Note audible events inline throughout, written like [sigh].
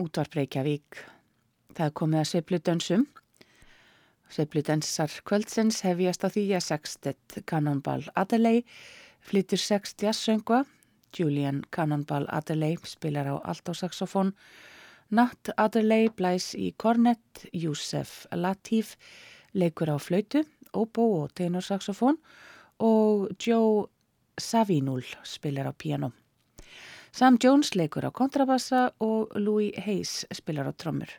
útvarp Reykjavík. Það er komið að svepludönsum. Svepludönsar kvöldsins hefjast á því að sextet Cannonball Adelaide flyttur sext jazzsöngva. Julian Cannonball Adelaide spilar á altosaxofón. Nat Adelaide blæs í kornett. Youssef Latif leikur á flautu, obo og tenorsaxofón og Joe Savinul spilar á piano. Sam Jones leikur á kontrabassa og Louis Hayes spilar á trommur.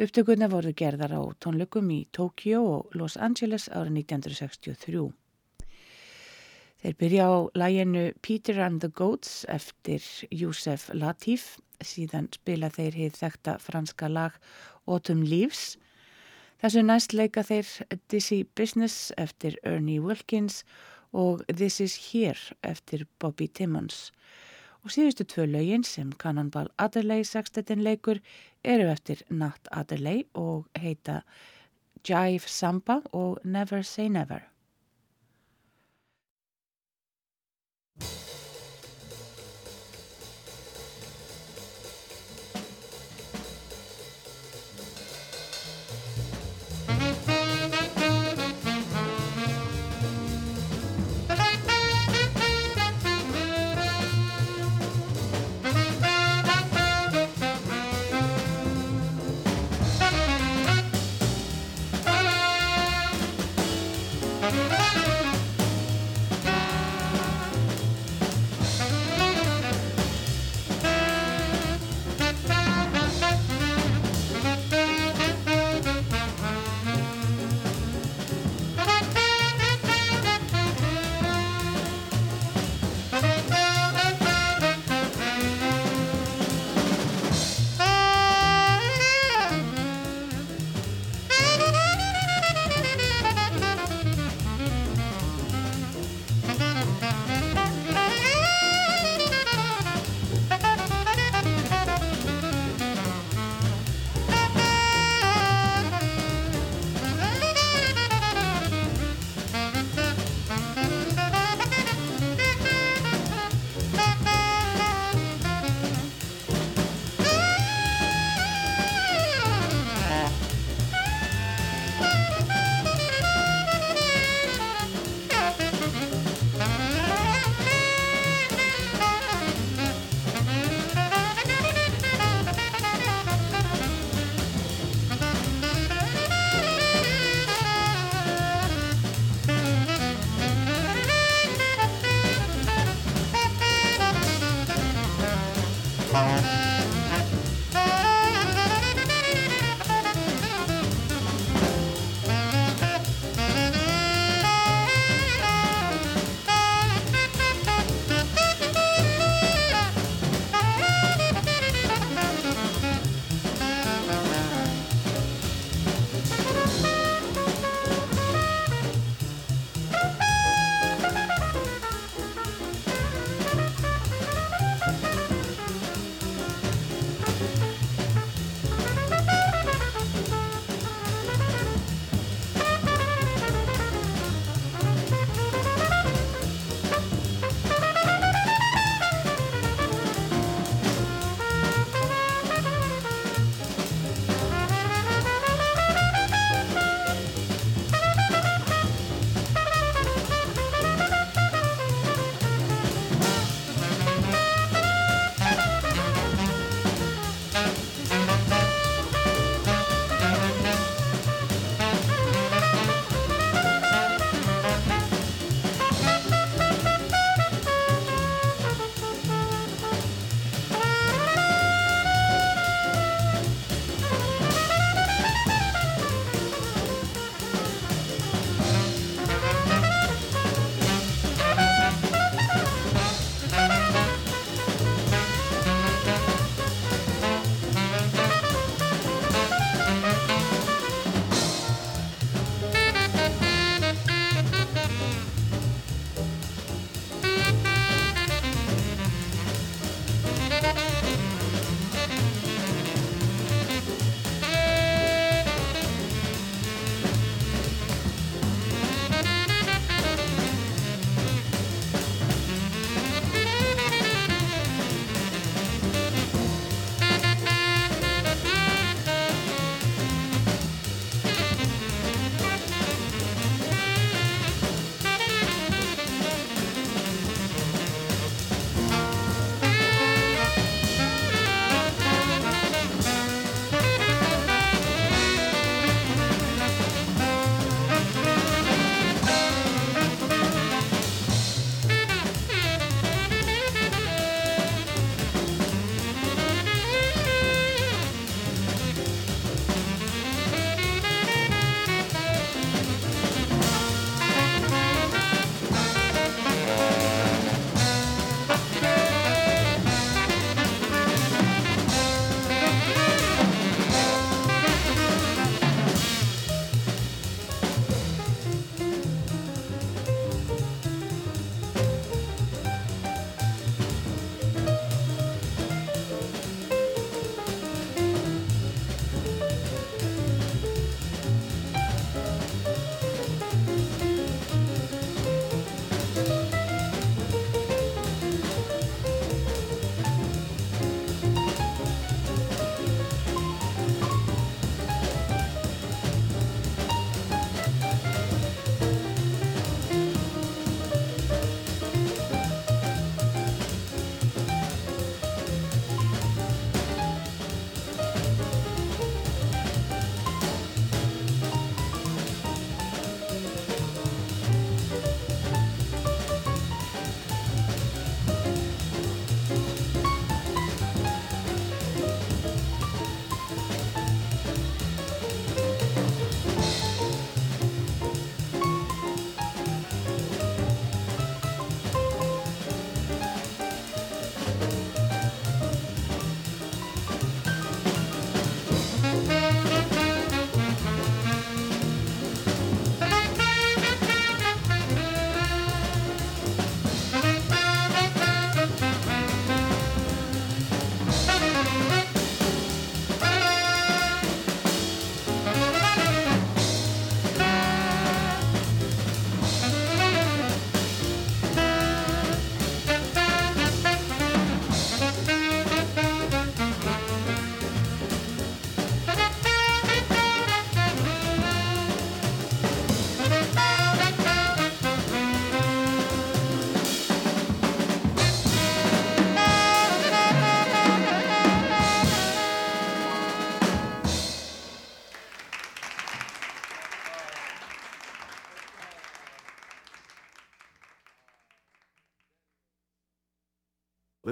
Upptökunni voru gerðar á tónleikum í Tókjó og Los Angeles árið 1963. Þeir byrja á læginu Peter and the Goats eftir Youssef Latif, síðan spila þeir heið þekta franska lag Autumn Leaves. Þessu næst leika þeir Dizzy Business eftir Ernie Wilkins og This is Here eftir Bobby Timmons og síðustu tvö lögin sem Cannonball Adderley sextetin leikur eru eftir Nat Adderley og heita Jive Samba og Never Say Never.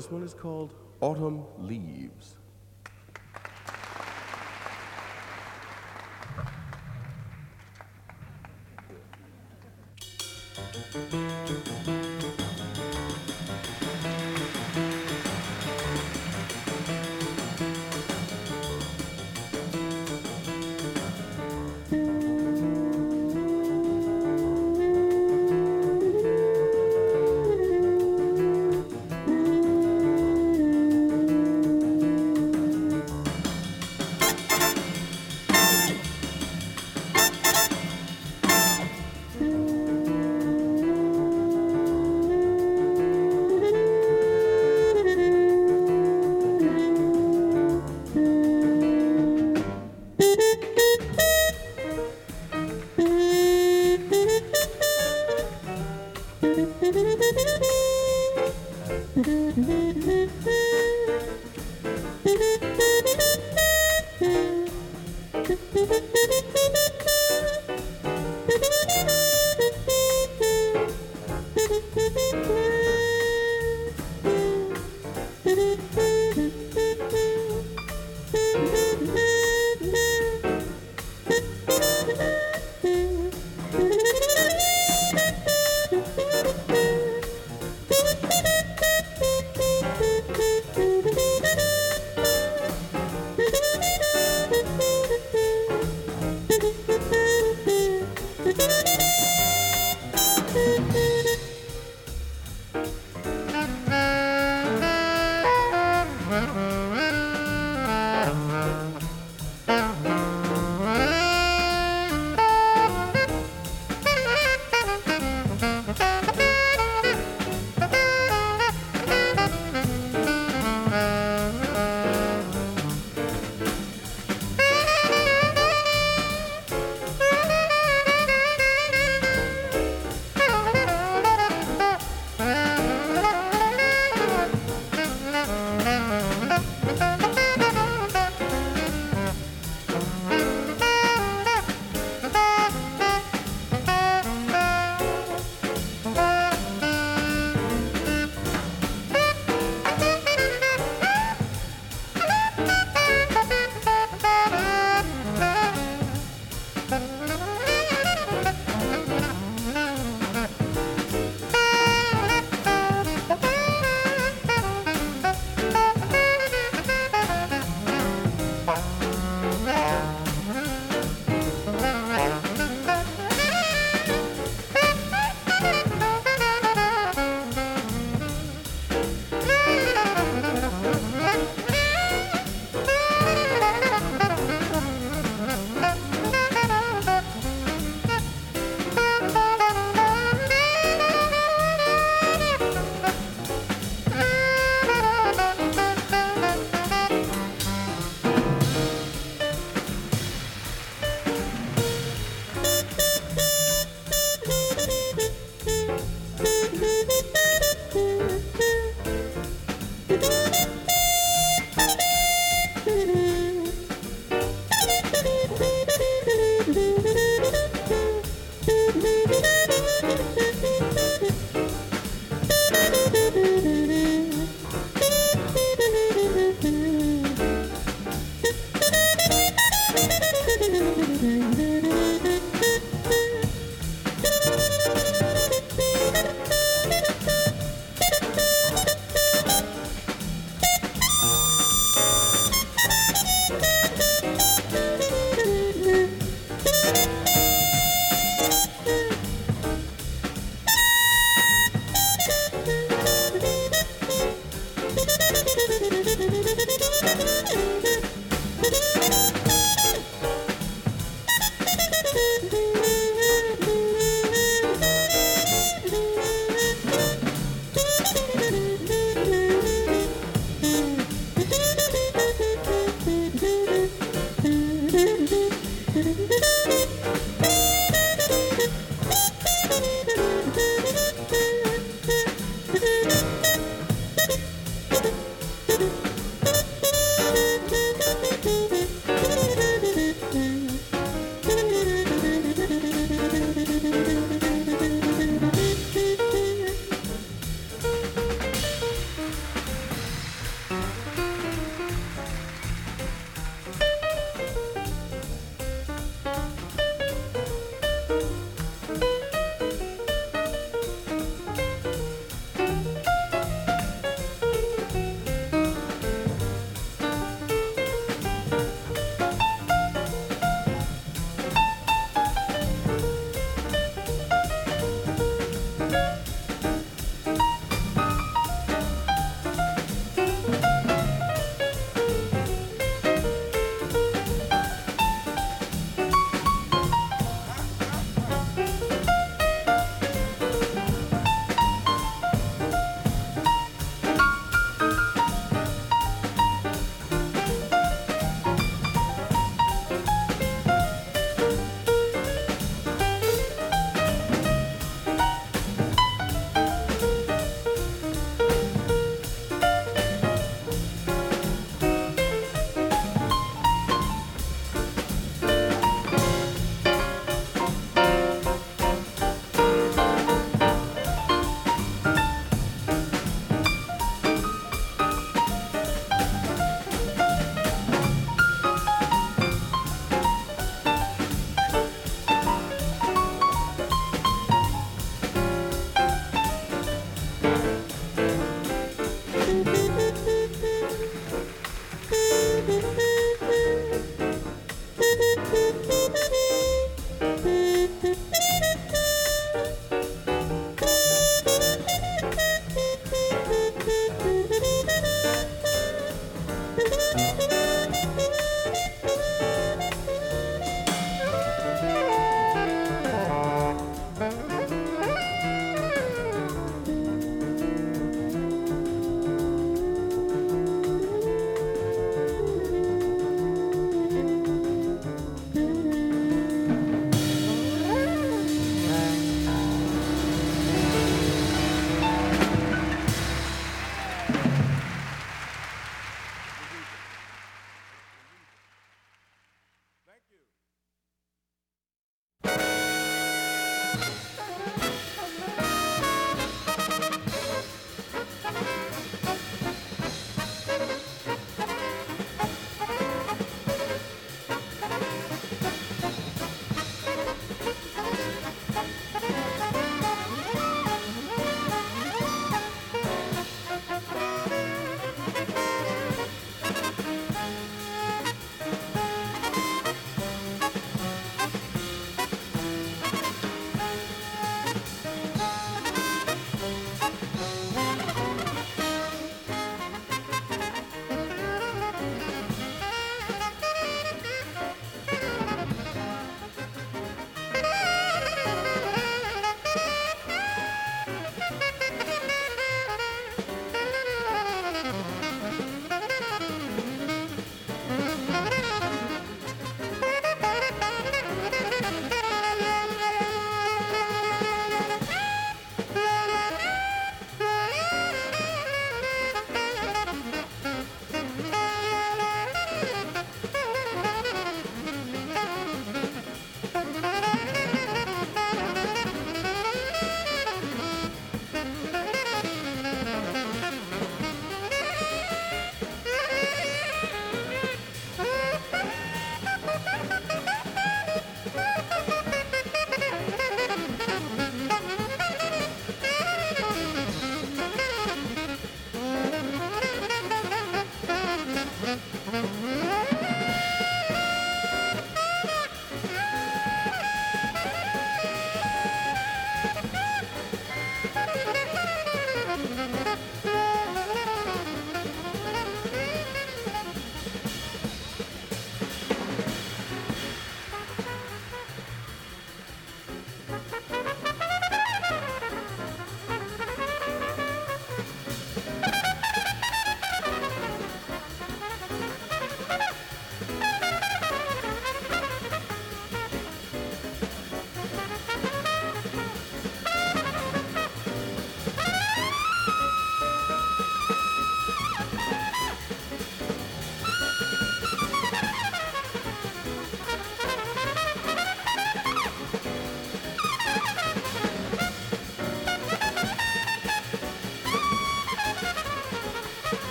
This one is called Autumn Leaves.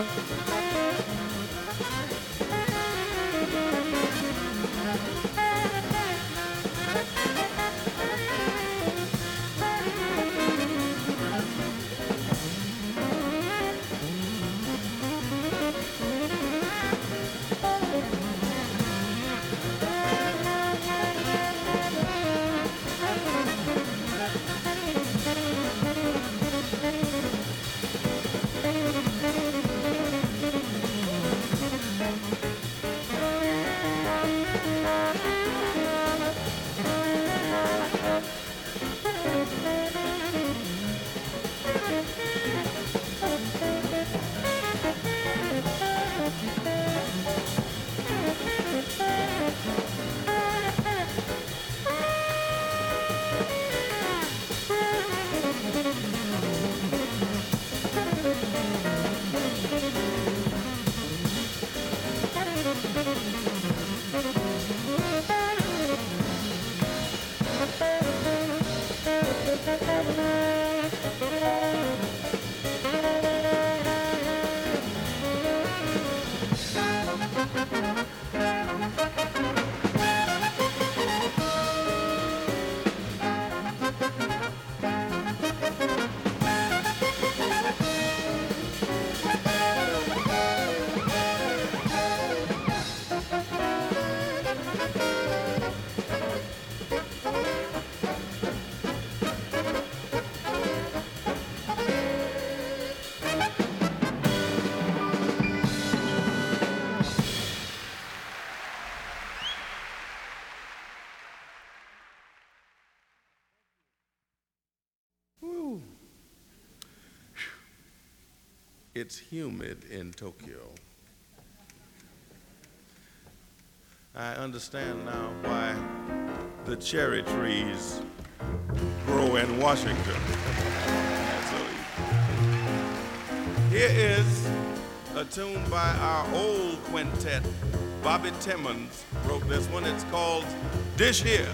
Música It's humid in Tokyo. I understand now why the cherry trees grow in Washington. Here is a tune by our old quintet. Bobby Timmons wrote this one. It's called Dish Here.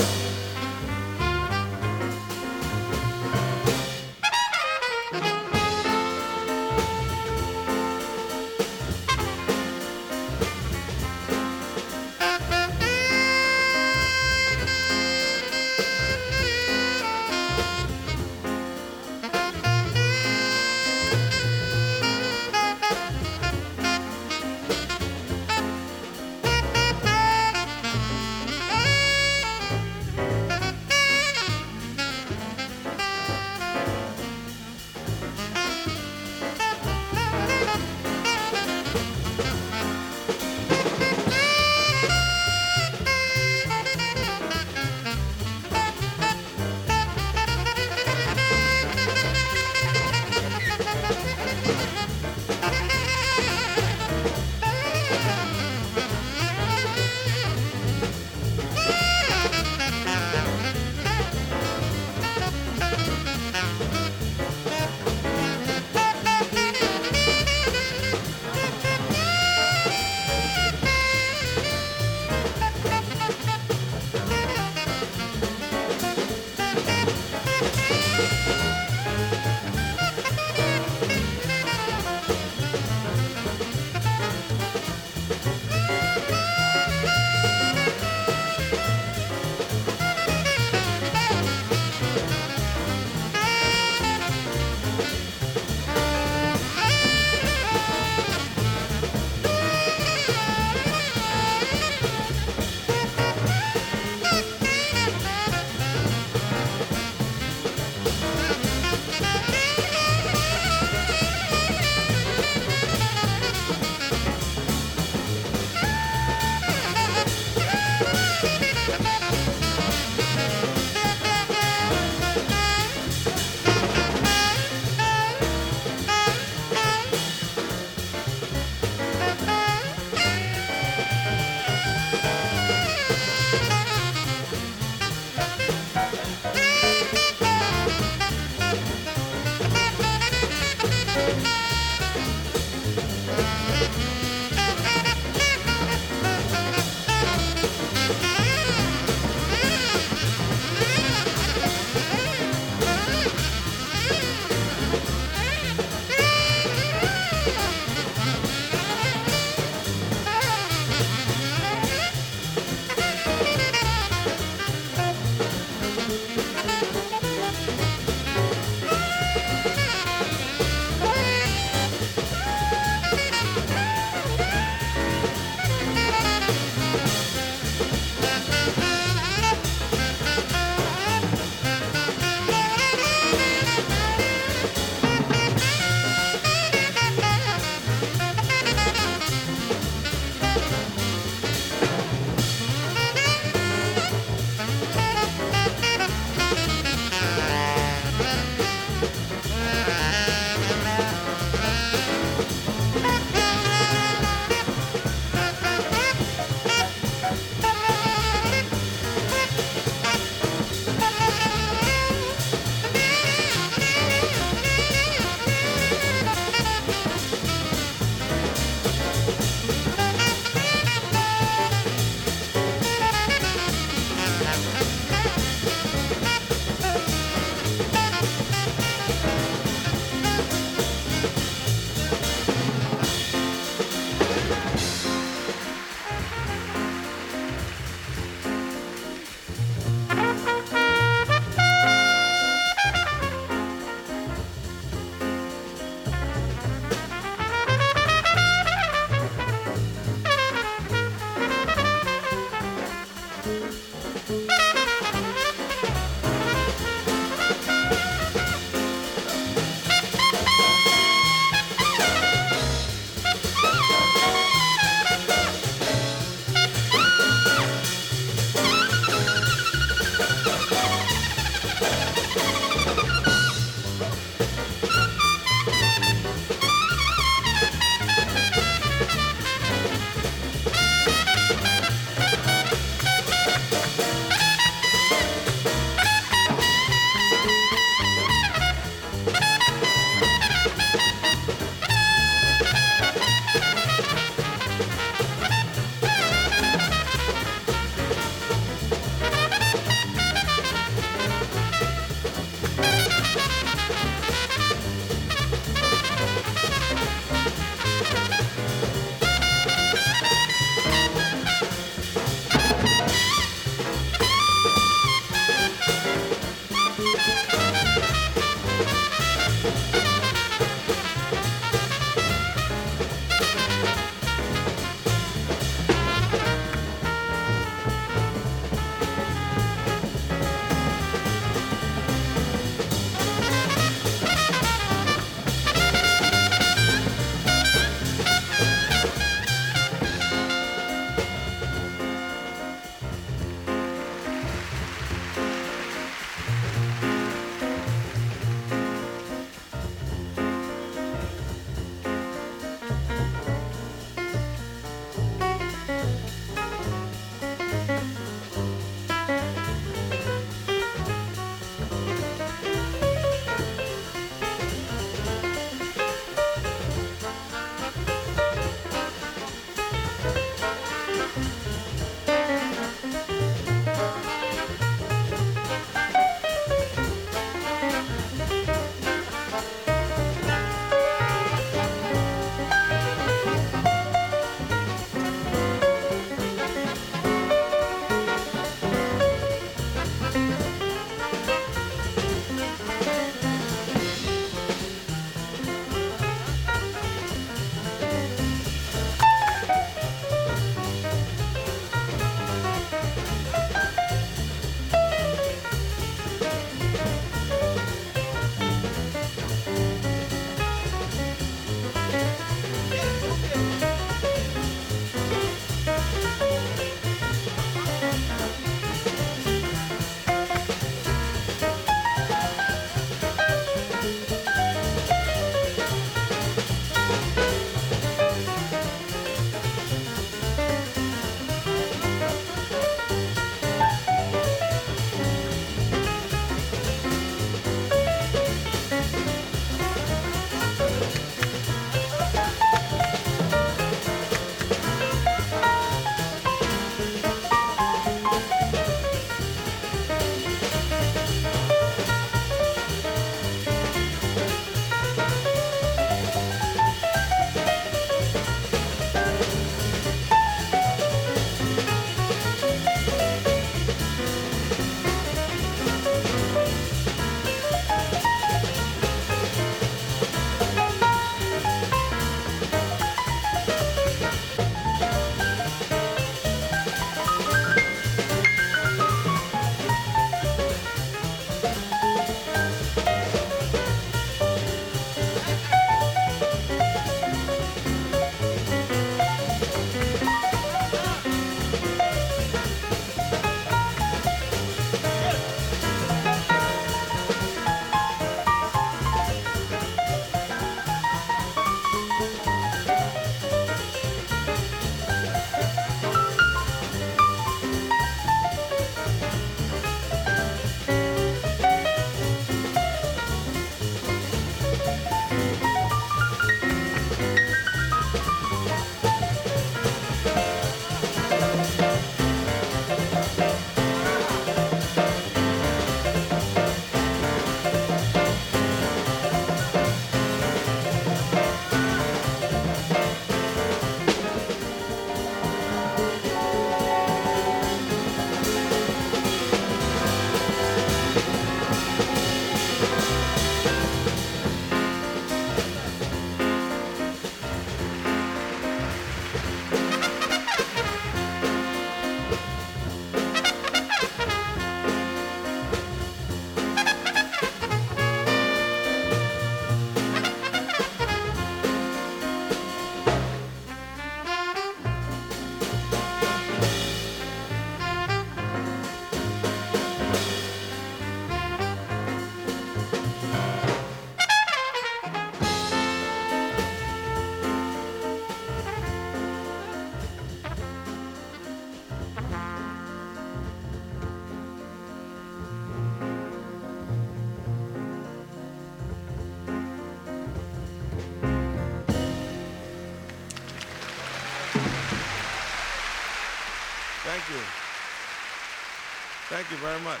Thank you very much.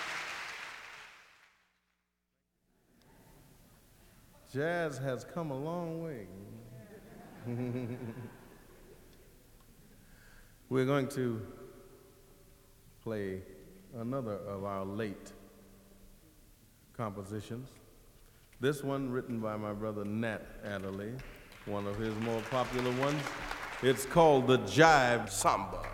Jazz has come a long way. [laughs] We're going to play another of our late compositions. This one written by my brother Nat Adderley, one of his more popular ones. It's called the Jive Samba.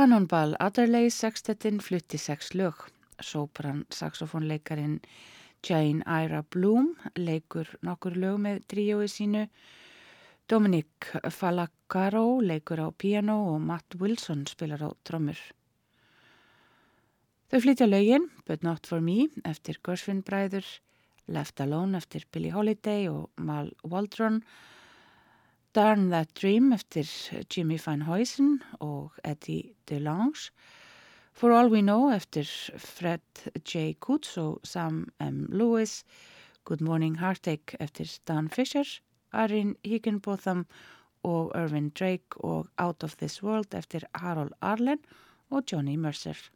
Cannonball Adderley sextettinn flutti sex lög. Sopran saxofónleikarin Jane Ira Bloom leikur nokkur lög með tríói sínu. Dominic Falacaro leikur á piano og Matt Wilson spilar á trommur. Þau flytja lögin But Not For Me eftir Gershwin bræður, Left Alone eftir Billie Holiday og Mal Waldron, Darn That Dream eftir Jimmy Van Huysen og Eddie DeLange, For All We Know eftir Fred J. Coots og Sam M. Lewis, Good Morning Heartache eftir Dan Fisher, Arin Higginbotham og Irvin Drake og Out of This World eftir Harold Arlen og Johnny Mercer.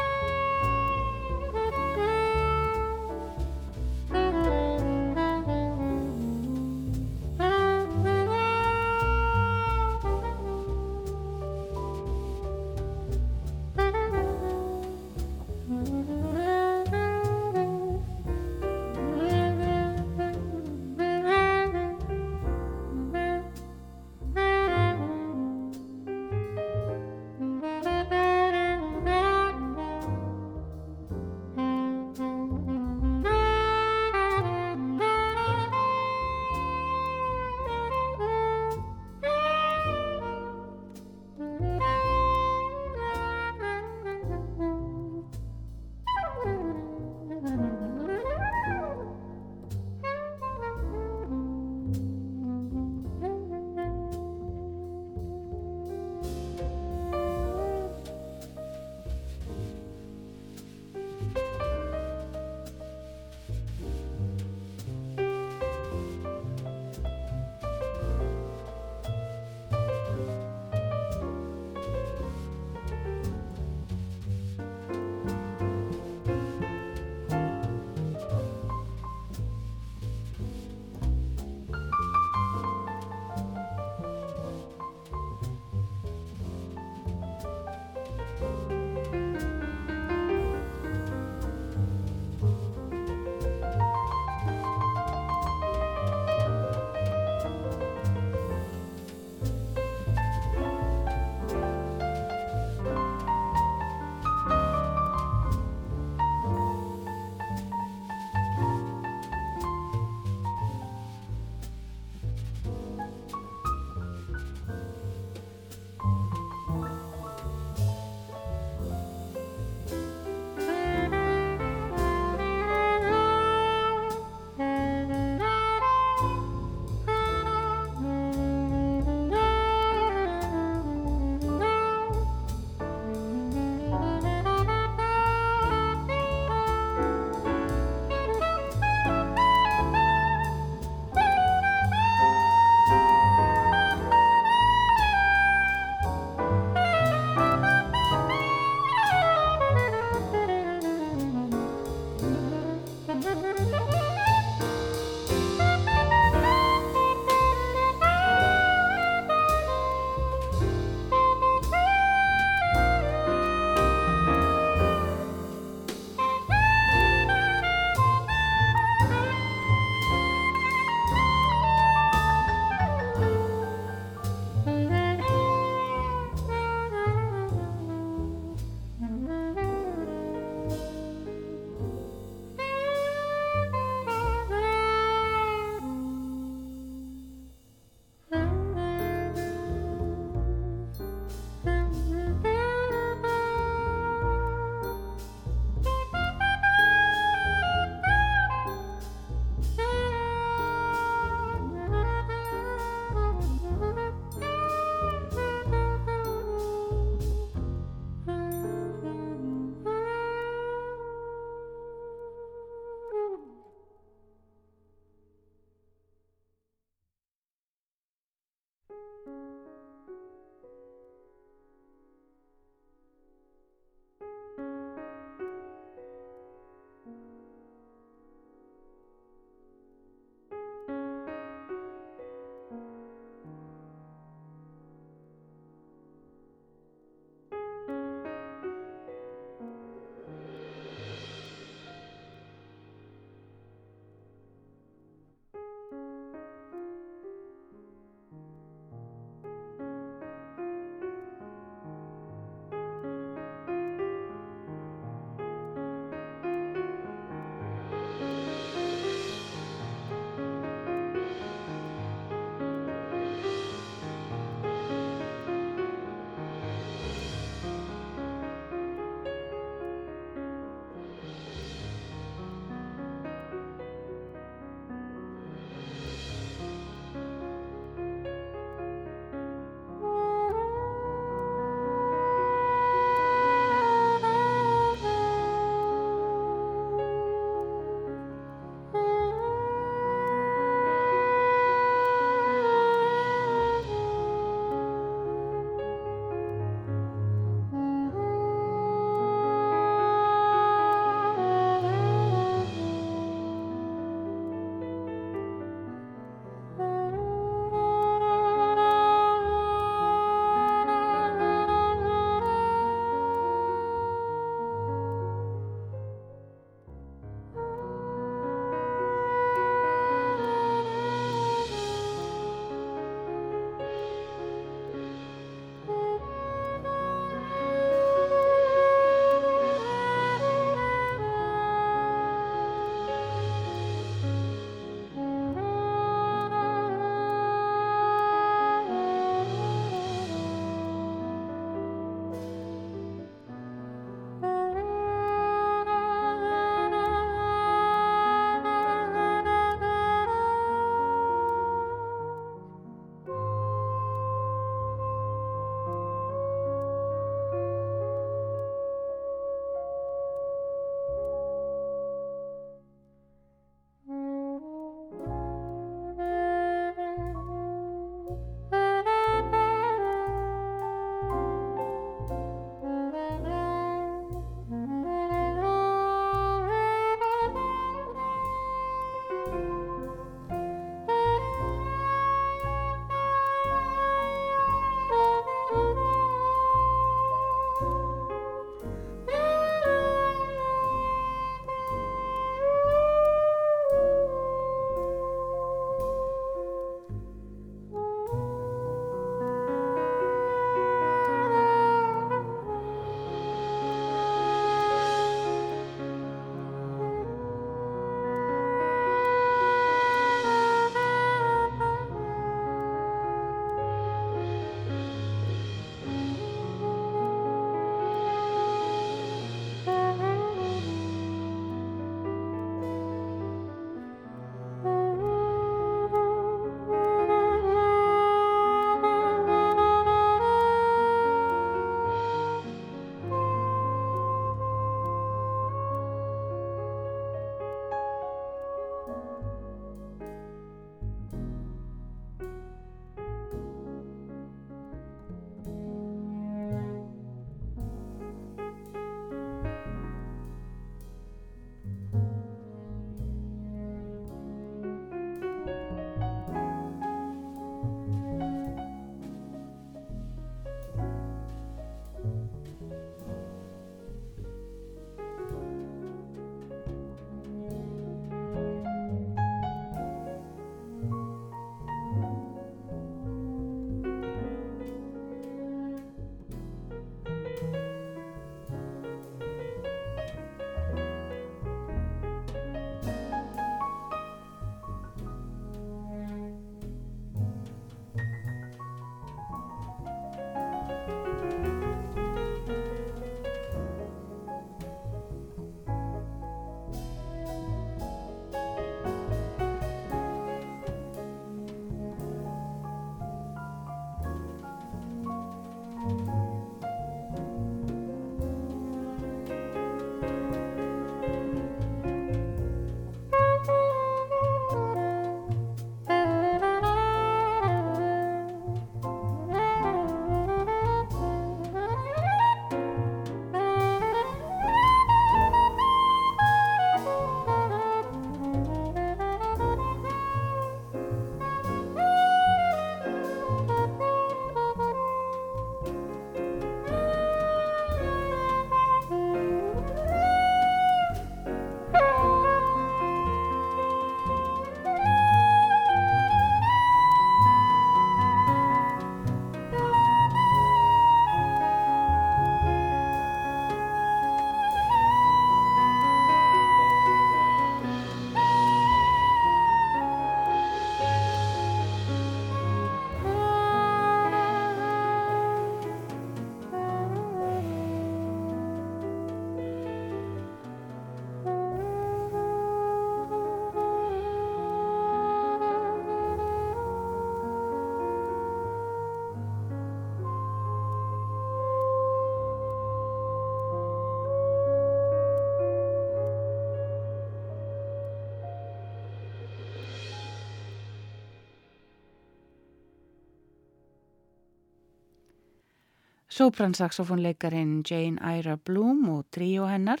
Sopransaxofónleikarin Jane Ira Bloom og tríó hennar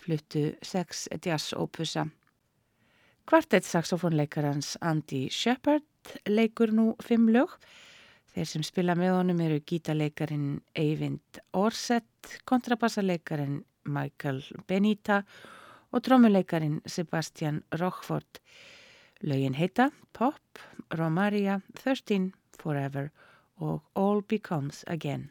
fluttu sex jazz-ópusa. Kvartett saxofónleikarans Andy Shepard leikur nú fimm lög. Þeir sem spila með honum eru gítarleikarin Eyvind Orsett, kontrabassaleikarin Michael Benita og trómuleikarin Sebastian Rochford. Lögin heita Pop, Romaria, 13, Forever og All Becomes Again.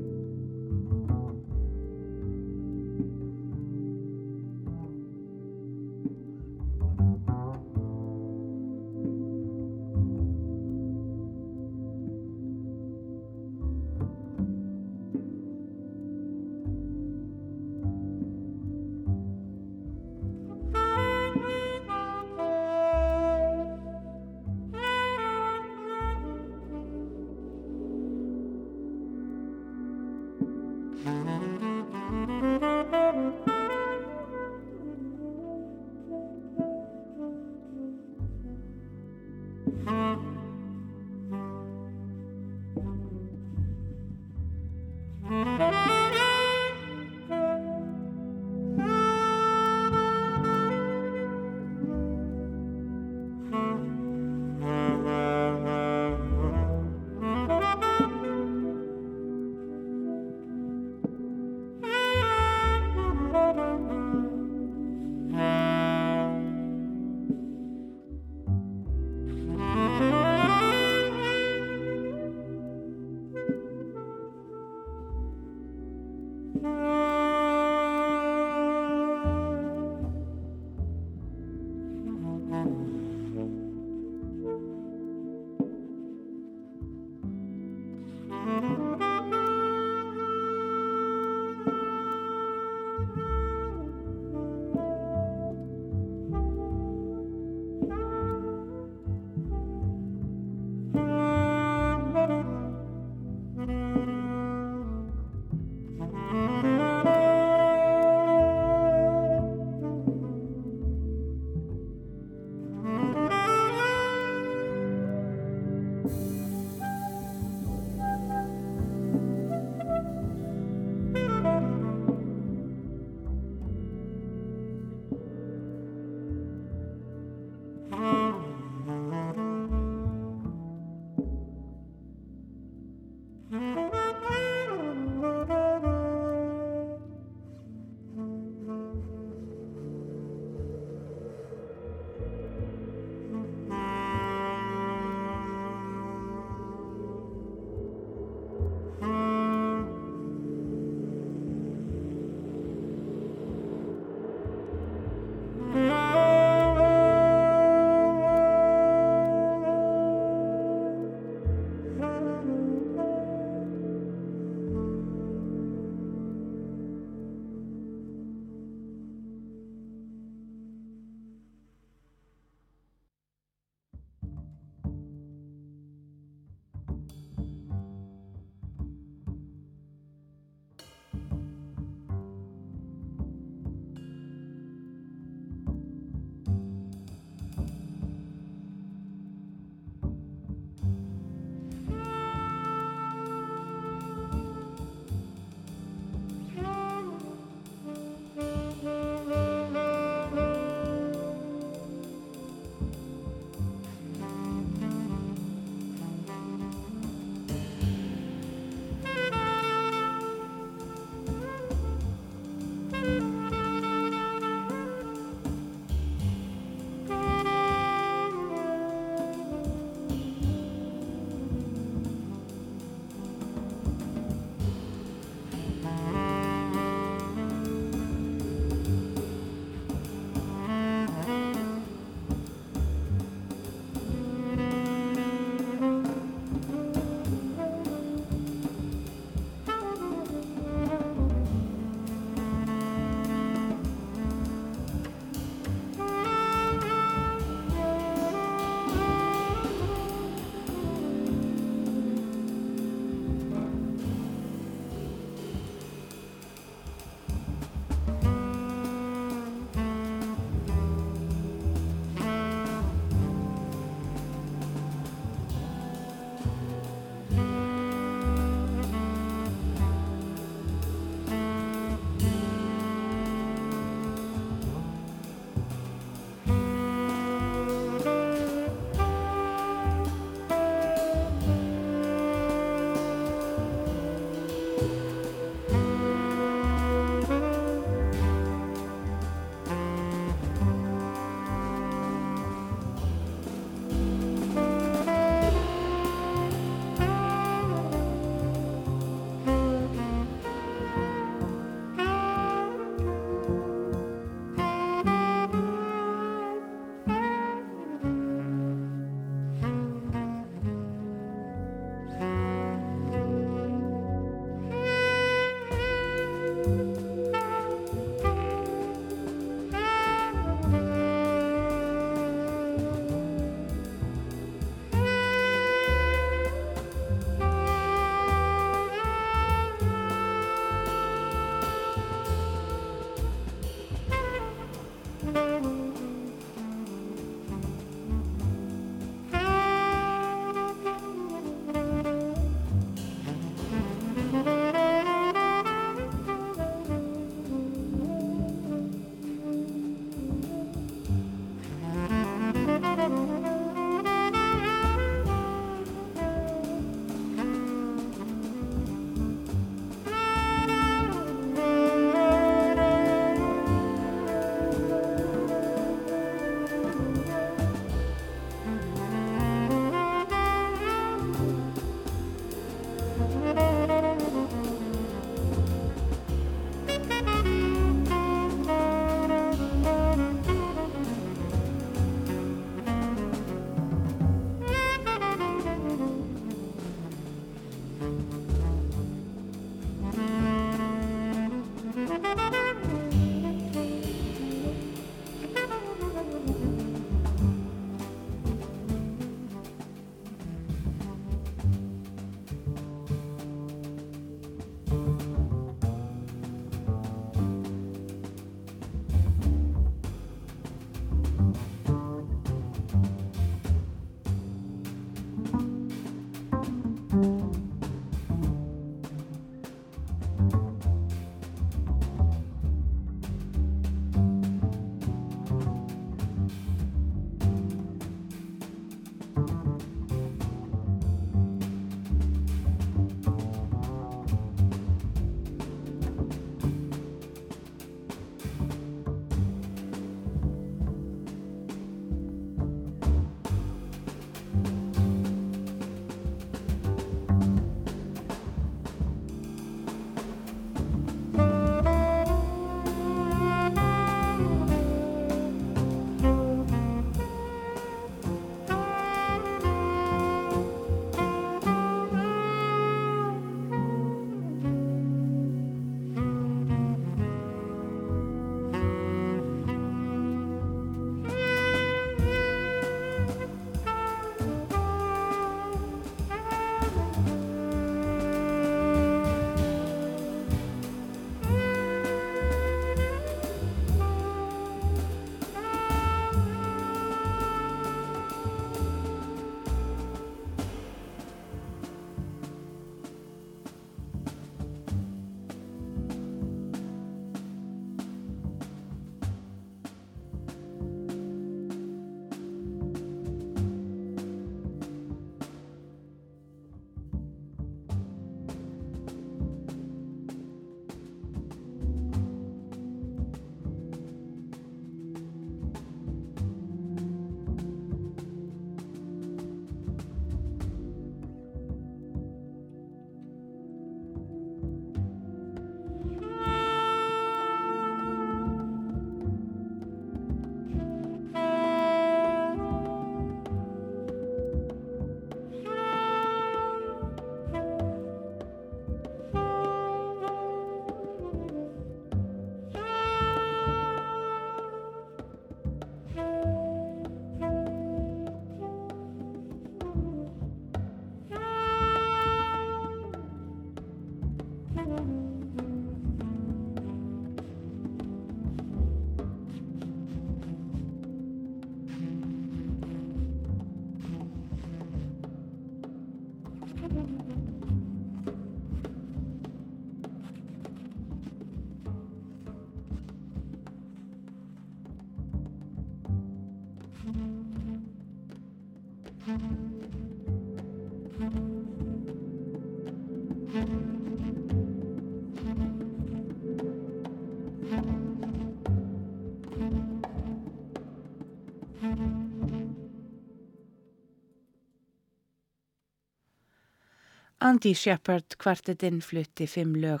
Andy Shepard kvartetinn flutti fimm lög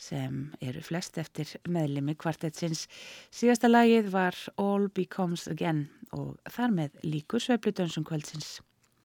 sem eru flest eftir meðlimi kvartetsins. Síðasta lagið var All Becomes Again og þar með líkur sveifludönsum kvöldsins.